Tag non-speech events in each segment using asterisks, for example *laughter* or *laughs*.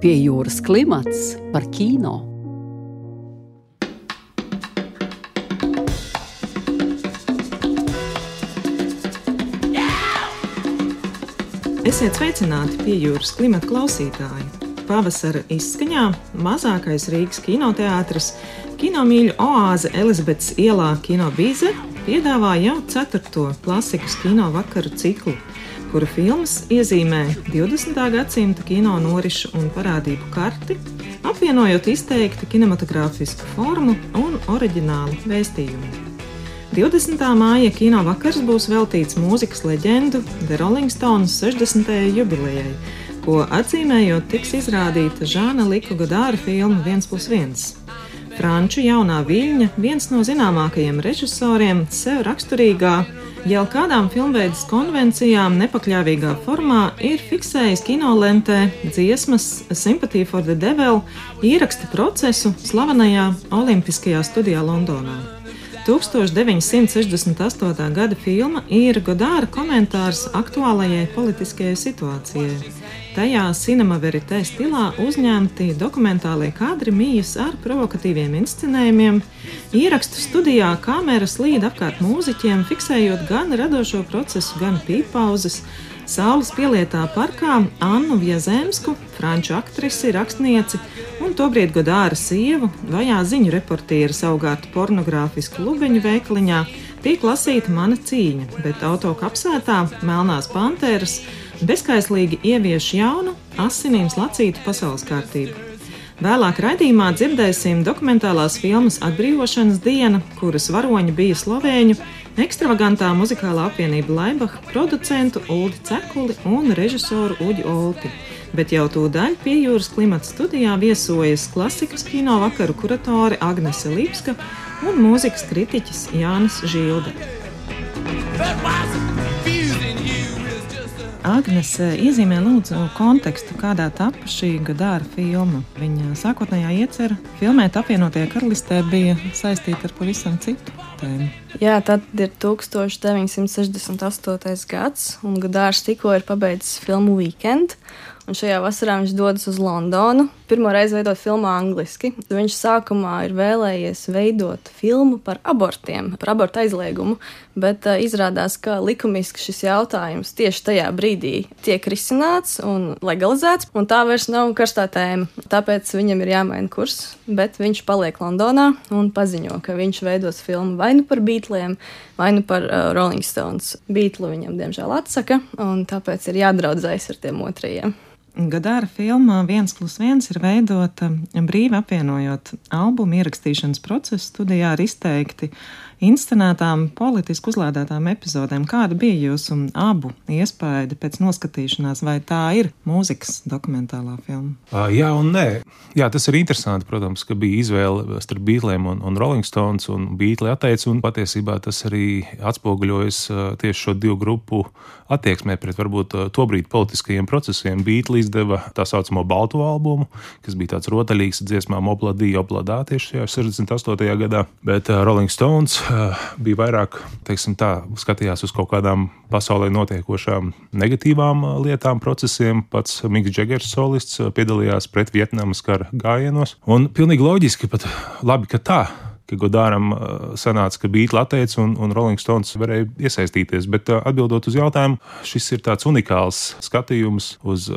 Pie jūras klimats par kino. Esiet sveicināti pie jūras klimata klausītāji. Pavasara izskaņā mazākais Rīgas kinoteātris, kinomīļu oāze Elizabetes ielā Kino Bīze piedāvā jau ceturto klasikas kino vakaru ciklu kura filmas iezīmē 20. gadsimta kino norisu un parādību karti, apvienojot izteikti kinematogrāfisku formu un oriģinālu vēstījumu. 20. māja kino vakars būs veltīts mūzikas leģendu The Rolling Stones 60. jubilejai, ko atzīmējot tiks izrādīta Žāna Liku Godāra filma 1 plus 1. Franču jaunā viļņa, viens no zināmākajiem režisoriem, sev raksturīgā jau kādām filmveidas konvencijām nepakļāvīgā formā ir fiksējis kinolentē dziesmas Sympathy for the Devil ieraksta procesu slavenajā Olimpiskajā studijā Londonā. 1968. gada filma ir Godāra komentārs aktuālajai politiskajai situācijai. Tajā cinema verite stilā uzņemti dokumentālie kadri mijas ar provokatīviem inscenējumiem. Ierakstu studijā kameras līd apkārt mūziķiem, fiksējot gan radošo procesu, gan pīpauzes. Saules pielietā parkā Annu Viezemsku, franču aktrisi, rakstnieci un tobrīd Godāra sievu, vajā ziņu reportieri savukārt pornogrāfisku lubeņu veikaliņā, tiek lasīta mana cīņa, bet autokapsētā Melnās Pantēras bezskaislīgi ievieš jaunu, asinīm lacītu pasaules kārtību. Vēlāk raidījumā dzirdēsim dokumentālās filmas Atbrīvošanas diena, kuras varoņi bija slovēņu, ekstravagantā muzikālā apvienība Laibaha, producentu Uldi Cekuli un režisoru Uģi Olti. Bet jau tūdaļ pie jūras klimata studijā viesojas klasikas kino vakaru kuratore Agnese Lipska un mūzikas kritiķis Jānis Žilde. Agnēs iezīmē lūdzu kontekstu, kādā tapa šī gada filma. Viņa sākotnējā iecerē filmēt apvienotajā karalistē bija saistīta ar pavisam citu tēmu. Jā, tad ir 1968. gads, un Gudārs tikko ir pabeidzis filmu Weekend. Un šajā vasarā viņš dodas uz Londonu. Pirmo reizi veidot filmu angliski. Viņš sākumā ir vēlējies veidot filmu par abortiem, par abortu aizliegumu, bet uh, izrādās, ka likumiski šis jautājums tieši tajā brīdī tiek risināts un legalizēts, un tā vairs nav karstā tēma. Tāpēc viņam ir jāmaina kurs, bet viņš paliek Londonā un paziņo, ka viņš veidos filmu vai nu par Beatliem, vai nu par uh, Rolling Stones. Beatlu viņam diemžēl atsaka, un tāpēc ir jādraudzējas ar tiem otrajiem. Gadāra filma viens plus viens ir veidota brīvi apvienojot albumu ierakstīšanas procesu studijā ar izteikti inscenētām, politiski uzlādētām epizodēm. Kāda bija jūsu abu iespēja pēc noskatīšanās, vai tā ir mūzikas dokumentālā filma? Uh, jā, un nē. Jā, tas ir interesanti, protams, ka bija izvēle starp Beatliem un, un Rolling Stones, un Beatles atteica, un patiesībā tas arī atspoguļojas uh, tieši šo divu grupu attieksmē pret varbūt uh, tobrīd politiskajiem procesiem. Beatles izdeva tā saucamo balto albumu, kas bija tāds rotaļīgs dziesmām Obladī, Obladā tieši šajā 68. gadā, bet Rolling Stones bija vairāk, teiksim, tā, skatījās uz kaut kādām pasaulē notiekošām negatīvām eh, lietām, procesiem. Pats Mikls Džegers, solists, eh, piedalījās pret Vietnamas kara gājienos. Un pilnīgi loģiski, pat labi, ka tā ka Godāram sanāca, ka Beatles atteica un, un Rolling Stones varēja iesaistīties. Bet atbildot uz jautājumu, šis ir tāds unikāls skatījums uz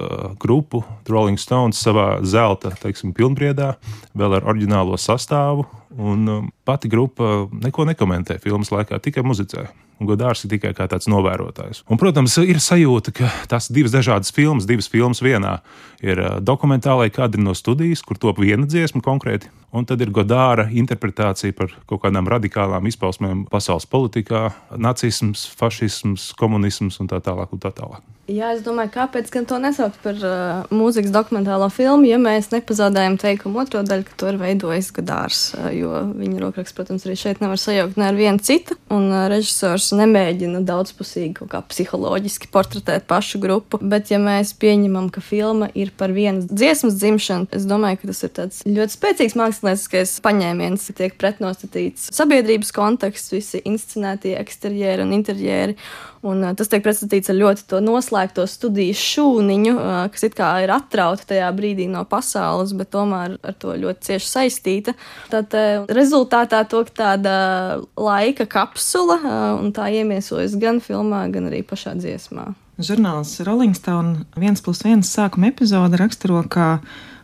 grupu Rolling Stones savā zelta teiksim, pilnbriedā, vēl ar oriģinālo sastāvu. Un pati grupa neko nekomentē filmas laikā, tikai muzicē. Godārs ir tikai kā tāds novērotājs. Un, protams, ir sajūta, ka tās divas dažādas filmas, divas filmas vienā ir dokumentālai kadri no studijas, kur top viena dziesma konkrēti, un tad ir Godāra interpretācija par kaut kādām radikālām izpausmēm pasaules politikā, nacisms, fašisms, komunisms un tā tālāk. Un tā tālāk. Jā, es domāju, kāpēc gan to nesaukt par uh, mūzikas dokumentālo filmu, ja mēs nepazaudējam teikumu otro daļu, ka to ir veidojis Godārs, uh, jo viņa rokraksts, protams, arī šeit nevar sajaukt ne ar vienu citu, un uh, režisors nemēģina daudzpusīgi kaut kā psiholoģiski portretēt pašu grupu, bet ja mēs pieņemam, ka filma ir par vienas dziesmas dzimšanu, es domāju, ka tas ir tāds ļoti spēcīgs mākslas mākslinieckais paņēmiens, tiek pretnostatīts sabiedrības konteksts, visi inscenētie eksterjeri un interjeri. Un, tas tiek pretstatīts ar ļoti to noslēgto studiju šūniņu, kas it kā ir atrauta tajā brīdī no pasaules, bet tomēr ar to ļoti cieši saistīta. Tad rezultātā to tāda laika kapsula, un tā iemiesojas gan filmā, gan arī pašā dziesmā. Žurnāls Rolling Stone 1 plus 1 sākuma epizode raksturo kā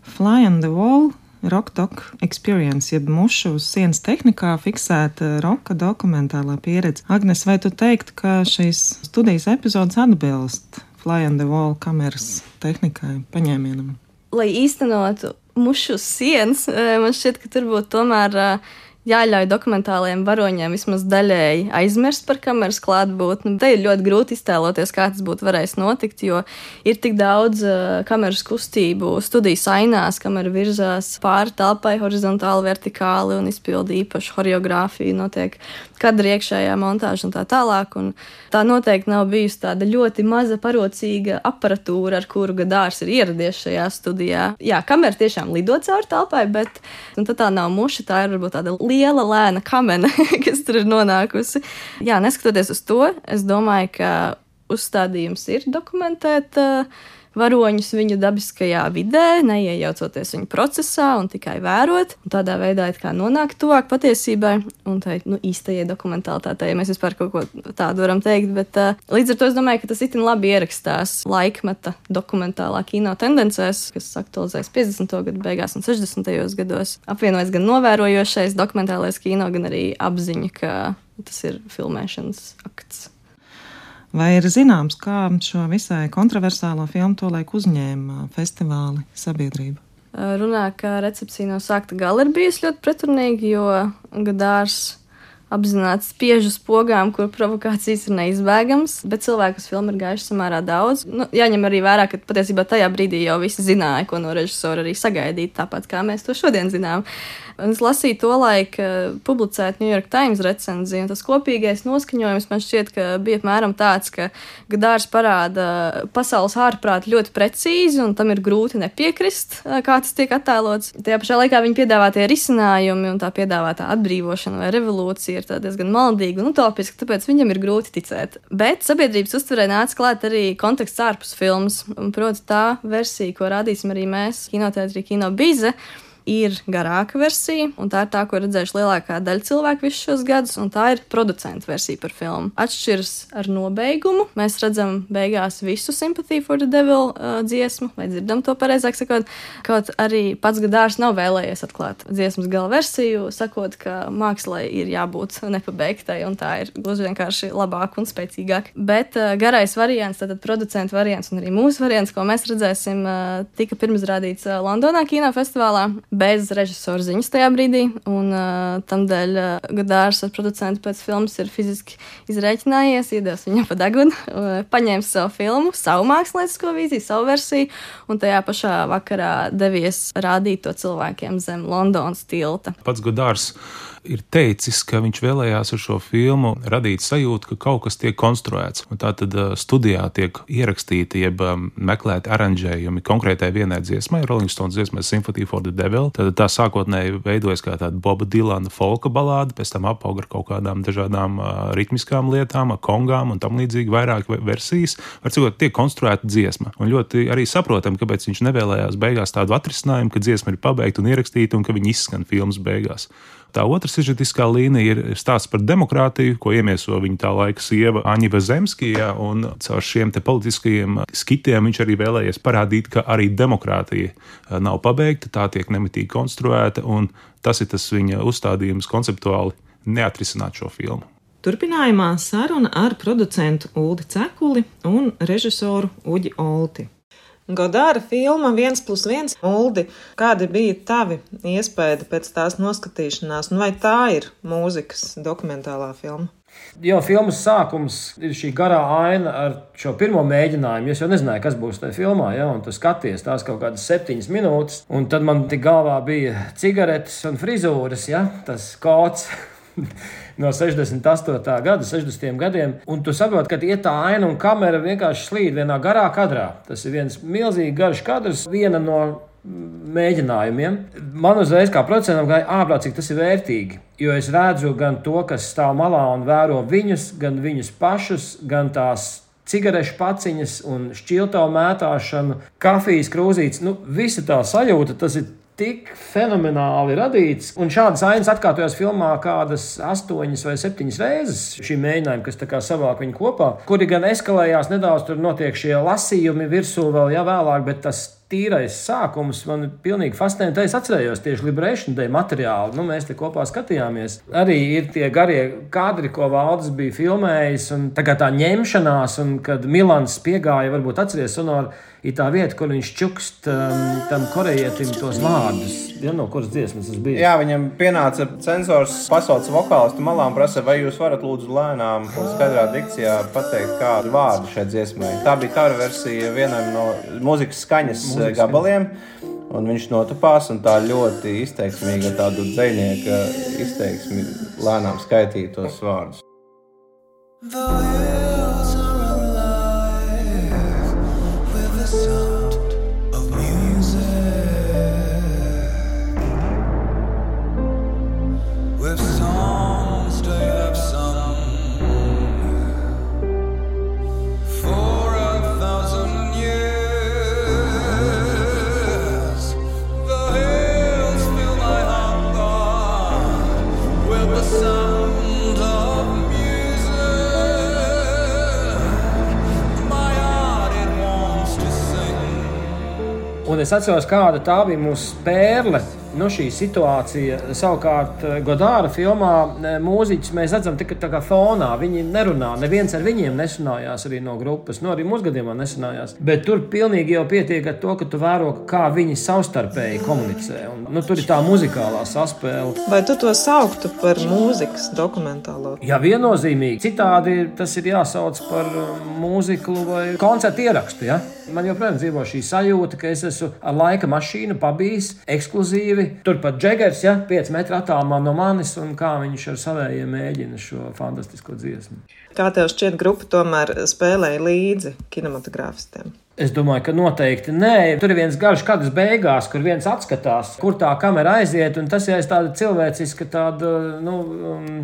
Fly on the Wall Rockdog Experience, jeb mušu uz sienas tehnikā fiksēta roka dokumentālā pieredze. Agnes, vai tu teiktu, ka šīs studijas epizodes atbilst Fly on the Wall kameras tehnikai, paņēmienam? Lai īstenotu mušu uz sienas, eh, man šķiet, ka tur būtu tomēr uh, jāļauj dokumentālajiem varoņiem vismaz daļēji aizmirst par kameras klātbūtni. Te ir ļoti grūti iztēloties, kā tas būtu varējis notikt, jo ir tik daudz uh, kameras kustību studijas ainās, kamera virzās pāri telpai horizontāli, vertikāli un izpilda īpašu horeogrāfiju, notiek kadra iekšējā montāža un tā tālāk. Un tā noteikti nav bijusi tāda ļoti maza parocīga aparatūra, ar kuru gadārs ir ieradies šajā studijā. Jā, kamera tiešām lido cauri telpai, bet nu, tā nav muša, tā ir varbūt tāda liela lēna kamena, *laughs* kas tur ir nonākusi. Jā, neskatoties uz to, es domāju, ka uzstādījums ir dokumentēt. Uh, varoņus viņu dabiskajā vidē, neiejaucoties viņu procesā un tikai vērot. Un tādā veidā nonākt tuvāk patiesībai un tai nu, īstajai dokumentālitātei, ja mēs vispār kaut ko tādu varam teikt. Bet, uh, līdz ar to es domāju, ka tas itin labi ierakstās laikmeta dokumentālā kino tendencēs, kas aktualizējas 50. gadu beigās un 60. gados. Apvienojas gan novērojošais dokumentālais kino, gan arī apziņa, ka tas ir filmēšanas akts. Vai ir zināms, kā šo visai kontroversālo filmu tolaik uzņēma festivāli sabiedrība? Runā, ka recepcija no sākta gala ir bijusi ļoti pretrunīga, jo Gadārs apzināti spiež uz pogām, kur provokācijas ir neizbēgamas, bet cilvēku uz filmu ir gājuši samērā daudz. Nu, jāņem arī vērā, ka patiesībā tajā brīdī jau visi zināja, ko no režisora arī sagaidīt, tāpat kā mēs to šodien zinām. Un es lasīju to laiku publicēt New York Times recenziju, un tas kopīgais noskaņojums man šķiet, ka bija apmēram tāds, ka Gadārs parāda pasaules ārprātu ļoti precīzi, un tam ir grūti nepiekrist, kā tas tiek attēlots. Tajā pašā laikā viņi piedāvātie risinājumi un tā piedāvātā atbrīvošana vai revolūcija ir diezgan maldīga un utopiska, tāpēc viņam ir grūti ticēt. Bet sabiedrības uztverē nāca klāt arī konteksts ārpus filmas, proti tā versija, ko rādīsim arī mēs, kinoteātrī, kino bize ir garāka versija, un tā ir tā, ko redzējuši lielākā daļa cilvēku visus šos gadus, un tā ir producenta versija par filmu. Atšķiras ar nobeigumu. Mēs redzam beigās visu Sympathy for the Devil uh, dziesmu, vai dzirdam to pareizāk sakot, kaut arī pats gadārs nav vēlējies atklāt dziesmas gala versiju, sakot, ka mākslai ir jābūt nepabeigtai, un tā ir gluži vienkārši labāk un spēcīgāk. Bet uh, garais variants, tātad producenta variants un arī mūsu variants, ko mēs redzēsim, uh, tika pirms rādīts uh, Londonā kinofestivālā bez režisora ziņas tajā brīdī. Un, uh, tam dēļ uh, Gadārs ar producentu pēc filmas ir fiziski izreikinājies, iedevis viņam pa degunu, uh, paņēmis savu filmu, savu māksliniecisko vīziju, savu versiju, un tajā pašā vakarā devies rādīt to cilvēkiem zem Londonas tilta. Pats Gadārs ir teicis, ka viņš vēlējās ar šo filmu radīt sajūtu, ka kaut kas tiek konstruēts. Un tā tad uh, studijā tiek ierakstīti, jeb um, meklēti aranžējumi konkrētai vienai dziesmai, Rolling Stones dziesmai Symphony for the Devil. Tad tā sākotnēji veidojas kā tāda Boba Dilana folka balāde, pēc tam apauga ar kaut kādām dažādām uh, ritmiskām lietām, kongām un tam līdzīgi vairāk versijas. Var cikot, tiek konstruēta dziesma. Un ļoti arī saprotam, kāpēc viņš nevēlējās beigās tādu atrisinājumu, ka dziesma ir pabeigta un ierakstīta un ka viņi izskan filmas beigās. Tā otra sižetiskā līnija ir stāsts par demokrātiju, ko iemieso viņa tā laika sieva Aņiva Zemskija, un caur šiem politiskajiem skitiem viņš arī vēlējies parādīt, ka arī demokrātija nav pabeigta, tā tiek nemitīgi konstruēta, un tas ir tas viņa uzstādījums konceptuāli neatrisināt šo filmu. Turpinājumā saruna ar producentu Uldi Cekuli un režisoru Uģi Olti. Godāra filma viens plus viens. Uldi, kādi bija tavi iespēja pēc tās noskatīšanās, nu vai tā ir mūzikas dokumentālā filma? Jau filmas sākums ir šī garā aina ar šo pirmo mēģinājumu. Es jau nezināju, kas būs tajā filmā, ja, un tu skaties tās kaut kādas septiņas minūtes. Un tad man tik galvā bija cigaretes un frizūras, ja, tas kods. *laughs* no 68. gada, 60. gadiem. Un tu saproti, ka iet tā aina un kamera vienkārši slīd vienā garā kadrā. Tas ir viens milzīgi garš kadrs, viena no mēģinājumiem. Man uzreiz kā producentam gāja ārprāt, cik tas ir vērtīgi. Jo es redzu gan to, kas stāv malā un vēro viņus, gan viņus pašus, gan tās cigarešu paciņas un šķilto mētāšanu, kafijas krūzītes. Nu, visa tā sajūta, tas ir tik fenomenāli radīts. Un šādas ainas atkārtojas filmā kādas astoņas vai septiņas reizes. Šī mēģinājuma, kas savāk viņu kopā, kuri gan eskalējās nedaudz, tur notiek šie lasījumi virsū vēl jau vēlāk, bet tas tīrais sākums man pilnīgi fascinēja. Es atcerējos tieši Liberation Day materiālu. Nu, mēs te kopā skatījāmies. Arī ir tie garie kadri, ko Valdis bija filmējis. Un tā tā ņemšanās, un kad Milans piegāja, varbūt atceries sonoru ir tā vieta, kur viņš čukst um, tam korejietim tos vārdus. Ja, no kuras dziesmas tas bija? Jā, viņam pienāca cenzors, pasaules vokālistu malā un prasa, vai jūs varat lūdzu lēnām un skaidrā dikcijā pateikt kādu vārdu šai dziesmai. Tā bija kara versija vienam no mūzikas skaņas Mūzikas gabaliem. Un viņš notupās un tā ļoti izteiksmīgi, tādu dzinieka izteiksmi, lēnām skaitīja tos vārdus. The Un es atceros, kāda tā bija mūsu spēle nu, šī situācija, savukārt, eh, Godāra filmā eh, mūziķus mēs redzam tikai tā kā fonā. Viņi nerunā, neviens ar viņiem nesanājās arī no grupas. Nu, arī mūsu gadījumā nesanājās. Bet tur pilnīgi jau pietiek ar to, ka tu vēro, kā viņi savstarpēji komunicē. Un, nu, tur ir tā muzikālā saspēle. Vai tu to sauktu par mūzikas dokumentālo? Jā, viennozīmīgi. Citādi tas ir jāsauc par um, mūziklu vai koncertu ierakstu. Ja? Man joprojām dzīvo šī sajūta, ka es esmu ar laika mašīnu pabijis ekskluzīvi Turpat Džegers, ja 5 metru attālumā no manis, un kā viņš ar savējiem mēģina šo fantastisko dziesmu. Kā tev šķiet, grupa tomēr spēlēja līdzi kinematogrāfistiem? Es domāju, ka noteikti nē. Tur ir viens garš kadrs beigās, kur viens atskatās, kur tā kamera aiziet. Tas ir tāda cilvēciska, tāda, nu, um,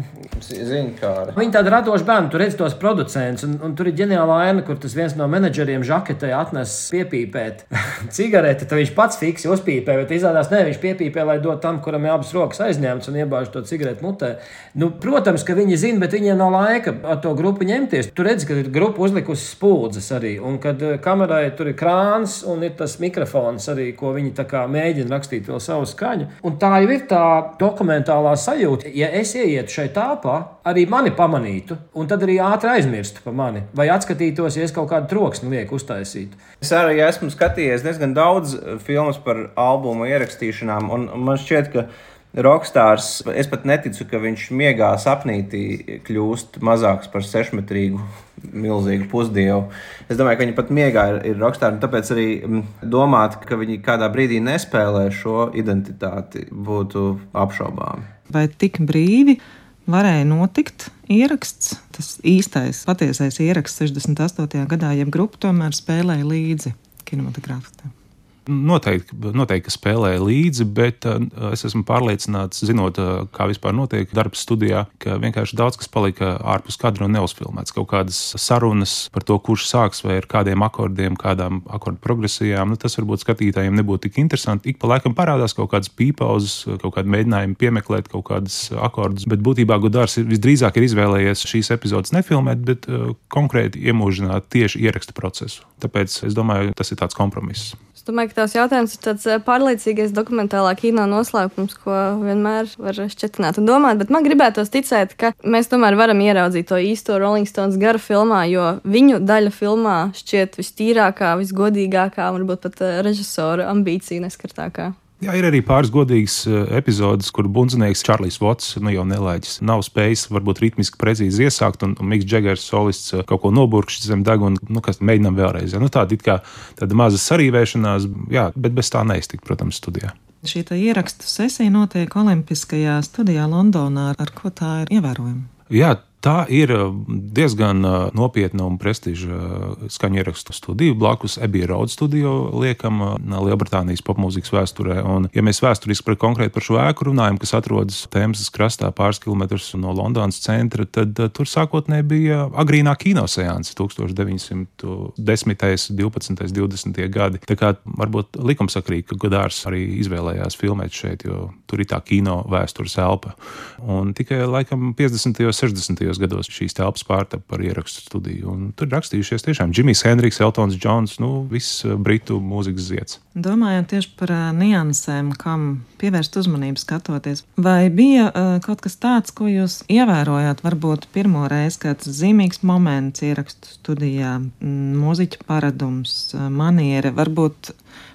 ziņkāra. Viņi tādi radoši bērni, tur redz tos producentus, un, un tur ir ģeniāla aina, kur tas viens no menedžeriem žaketē atnes piepīpēt *laughs* cigareti. Tad viņš pats fiksi uzpīpē, bet izrādās, ne, viņš piepīpē, lai dot tam, kuram ir abas rokas aizņemtas un iebāž to cigareti mutē. Nu, protams, ka viņi zina, bet viņiem nav laika ar to grupu ņemties. Tur redz, ka ir grupa uzlikusi spuldzes arī, un kad eh, kamerai vai tur ir krāns un ir tas mikrofons arī, ko viņi mēģina rakstīt vēl savu skaņu. Un tā jau ir tā dokumentālā sajūta. Ja es ieietu šeit tāpā, arī mani pamanītu, un tad arī ātri aizmirstu par mani, vai atskatītos, ja es kaut kādu troksni lieku uztaisītu. Es arī esmu skatījies diezgan daudz filmu par albumu ierakstīšanām, un man šķiet, ka Rokstārs, es pat neticu, ka viņš miegā sapnītī kļūst mazāks par sešmetrīgu, milzīgu pusdievu. Es domāju, ka viņi pat miegā ir, ir rokstāri, tāpēc arī mm, domāt, ka viņi kādā brīdī nespēlē šo identitāti, būtu apšaubāmi. Vai tik brīvi varēja notikt ieraksts, tas īstais, patiesais ieraksts 68. gadā, jeb grupa tomēr spēlēja līdzi kinematogrāfistiem? Noteikti, noteikti spēlēja līdzi, bet uh, es esmu pārliecināts, zinot, uh, kā vispār notiek darbs studijā, ka vienkārši daudz kas palika ārpus kadra un neuzfilmēts. Kaut kādas sarunas par to, kurš sāks vai ar kādiem akordiem, kādām akordu progresijām. Nu, tas varbūt skatītājiem nebūtu tik interesanti. Ik pa laikam parādās kaut kādas pīpauzes, kaut kādi mēģinājumi piemeklēt kaut kādus akordus, bet būtībā Gudārs visdrīzāk ir izvēlējies šīs epizodes nefilmēt, bet uh, konkrēti iemūžināt tieši ieraksta procesu. Tāpēc es domāju, tas ir tāds kompromiss. Domāju, ka tās jautājums ir tāds eh, pārliecīgais dokumentālā kino noslēpums, ko vienmēr var šķietināt un domāt. Bet man gribētos ticēt, ka mēs tomēr varam ieraudzīt to īsto Rolling Stones garu filmā, jo viņu daļa filmā šķiet vistīrākā, visgodīgākā, varbūt pat eh, režisora ambīcija neskartākā. Jā, ir arī pāris godīgas eh, epizodes, kur bundzinieks Čārlis Vots, nu jau nelaiķis, nav spējis varbūt ritmiski precīzi iesākt, un, un Miks Džegers solists eh, kaut ko noburkšķis zem deguna, nu, kas mēģinām vēlreiz. Ja? Nu, tāda it kā tāda maza sarīvēšanās, jā, bet bez tā neiztikt, protams, studijā. Šī ierakstu sesija notiek Olimpiskajā studijā Londonā. Ar ko tā ir ievērojama? Jā, Tā ir diezgan nopietna un prestiža skaņu ierakstu studija blakus Ebija Road studio liekam Lielbritānijas popmūzikas vēsturē. Un, ja mēs vēsturiski par konkrēti par šo ēku runājam, kas atrodas Tēmzes krastā pāris kilometrus no Londonas centra, tad tur sākotnēji bija agrīnā kinoseanse 1910, 12, 20 gadi. Tā kā varbūt likumsakrīgi, ka Godārs arī izvēlējās filmēt šeit, jo tur ir tā kino vēstures elpa. Un tikai laikam 50. un 60. Gados šīs telpas pārtapa par ierakstu studiju. Un tur rakstījušies tiešām Džimijs Hendriks, Eltons Džons, nu, viss britu mūzikas zieds. Domājot tieši par uh, niansēm, kam pievērst uzmanību skatoties, vai bija uh, kaut kas tāds, ko jūs ievērojāt, varbūt pirmo reizi, kāds zīmīgs moments ierakstu studijā, mūziķa paradums, maniera, varbūt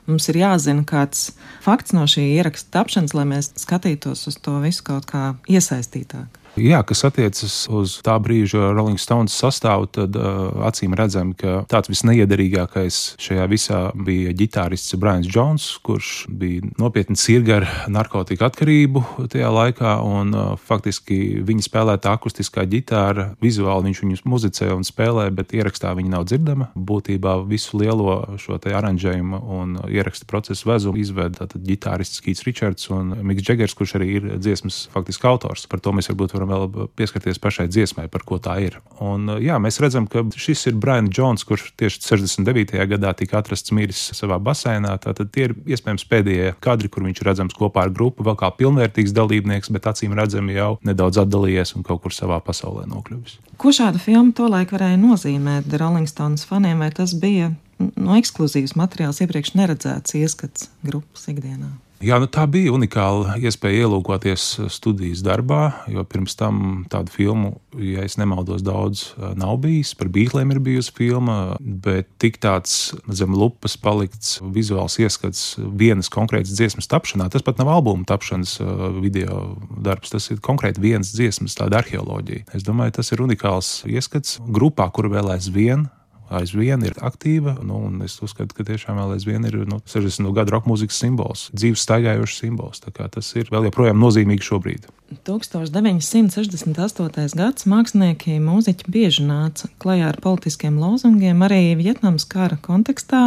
mums ir jāzina kāds fakts no šī ieraksta tapšanas, lai mēs skatītos uz to visu kaut kā iesaistītāk. Jā, kas attiecas uz tā brīža Rolling Stones sastāvu, tad uh, acīm redzam, ka tāds visneiederīgākais šajā visā bija ģitārists Brians Jones, kurš bija nopietni sirga ar narkotiku atkarību tajā laikā. Un, uh, faktiski viņa spēlēta akustiskā ģitāra, vizuāli viņš viņus muzicē un spēlē, bet ierakstā viņa nav dzirdama. Būtībā visu lielo šo aranžējumu un ieraksta procesu vezumu izveda ģitārists Keits Richards un Miks Džegers, kurš arī ir dziesmas faktiski autors. Par to mēs varbūt varam vēl pieskarties pašai dziesmai, par ko tā ir. Un, jā, mēs redzam, ka šis ir Brian Jones, kurš tieši 69. gadā tika atrasts miris savā basēnā. Tātad tie ir iespējams pēdējie kadri, kur viņš ir redzams kopā ar grupu, vēl kā pilnvērtīgs dalībnieks, bet acīm redzami jau nedaudz atdalījies un kaut kur savā pasaulē nokļuvis. Ko šāda filma tolaik varēja nozīmēt Rolling Stones faniem, vai tas bija no ekskluzīvs materiāls, iepriekš neredzēts ieskats grupas ikdienā? Jā, nu tā bija unikāla iespēja ielūkoties studijas darbā, jo pirms tam tādu filmu, ja nemaldos, daudz nav bijis. Par Beatlēm ir bijusi filma, bet tik tāds zem lupas palikts vizuāls ieskats vienas konkrētas dziesmas tapšanā. Tas pat nav albuma tapšanas video darbs, tas ir konkrēti vienas dziesmas, tāda arheoloģija. Es domāju, tas ir unikāls ieskats grupā, kur vēl aizvien aizvien ir aktīva. Nu, es uzskatu, ka tiešām vēl aizvien ir nu, 60. gadu roka mūzikas simbols, dzīves staigājošs simbols. Tas ir vēl joprojām nozīmīgi šobrīd. 1968. gads mākslinieki, mūziķi bieži nāca klajā ar politiskiem lozungiem arī Vietnamas kara kontekstā.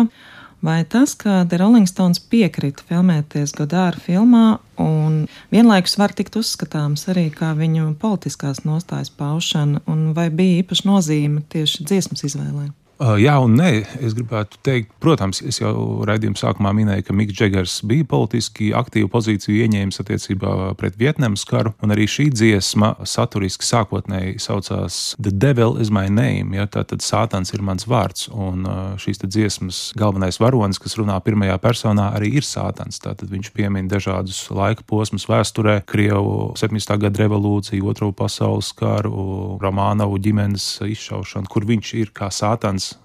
Vai tas, ka The Rolling Stones piekrita filmēties Godāra filmā, un vienlaikus var tikt uzskatāms arī kā viņu politiskās nostājas paušana, un vai bija īpaša nozīme tieši dziesmas izvēlē? Jā, un nē, es gribētu teikt, protams, es jau raidījuma sākumā minēju, ka Miks Džegers bija politiski aktīvu pozīciju ieņēmis attiecībā pret Vietnamas karu, un arī šī dziesma saturiski sākotnēji saucās The Devil is my name, ja tātad Sātans ir mans vārds, un šīs dziesmas galvenais varonis, kas runā pirmajā personā, arī ir Sātans. Tātad viņš piemin dažādus laika posmus vēsturē, Krievu 17. gada revolūciju, Otro pasaules karu, Romānovu ģimenes izšaušanu, kur viņš ir kā Sātans jeb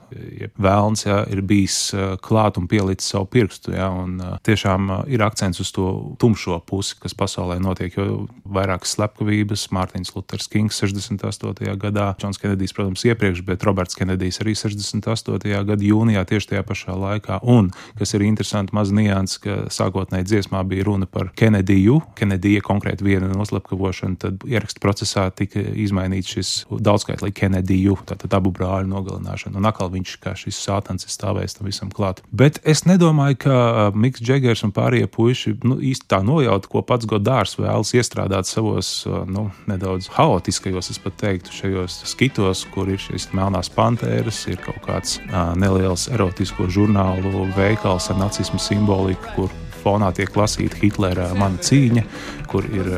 vēlns, ja, ir bijis klāt un pielicis savu pirkstu. Ja, un, tiešām ir akcents uz to tumšo pusi, kas pasaulē notiek. Jo vairākas slepkavības, Mārtiņš Luters Kings 68. gadā, Džons Kenedijs, protams, iepriekš, bet Roberts Kenedijs arī 68. gada jūnijā tieši tajā pašā laikā. Un, kas ir interesanti, maz nianses, ka sākotnēji dziesmā bija runa par Kenediju, Kenedija konkrēti viena noslapkavošana, tad ierakstu procesā tika izmainīts šis daudzskaitlīgi Kenediju, tātad abu brāļu nogalināšana. Un atkal viņš kā šis sātans ir stāvējis tam visam klāt. Bet es nedomāju, ka Miks Džegers un pārējie puiši nu, īsti tā nojauta, ko pats Godārs vēlas iestrādāt savos nu, nedaudz haotiskajos, es pat teiktu, šajos skitos, kur ir šīs melnās pantēras, ir kaut kāds uh, neliels erotisko žurnālu veikals ar nacismu simboliku, kur fonā tiek lasīta Hitlera mana cīņa, kur ir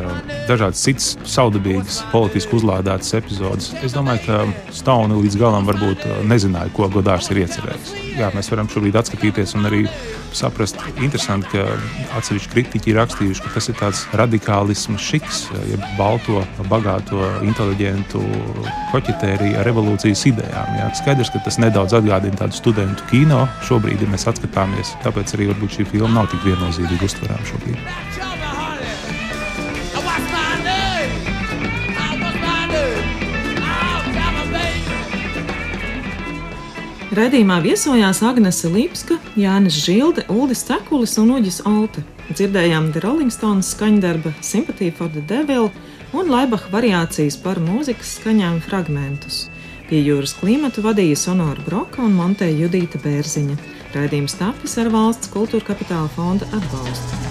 dažādas citas saudabīgas, politiski uzlādētas epizodes. Es domāju, ka Stone līdz galam varbūt nezināja, ko Godārs ir iecerējis. Jā, mēs varam šobrīd atskatīties un arī saprast, interesanti, ka atsevišķi kritiķi ir rakstījuši, ka tas ir tāds radikālisms, šiks, jeb balto, bagāto, inteliģentu koķetēriju ar revolūcijas idejām. Jā. Skaidrs, ka tas nedaudz atgādina tādu studentu kino šobrīd, ja mēs atskatāmies. Tāpēc arī varbūt šī filma nav tik viennozīmīgi uztverama šobrīd. Redījumā viesojās Agnese Lipska, Jānis Žilde, Uldis Cekulis un Uģis Olte. Dzirdējām The Rolling Stones skaņdarba Sympathy for the Devil un Laibacha variācijas par mūzikas skaņām fragmentus. Pie jūras klimatu vadīja Sonora Broka un Monteja Judīta Bērziņa. Raidījums tapis ar valsts kultūra kapitāla fonda atbalstu.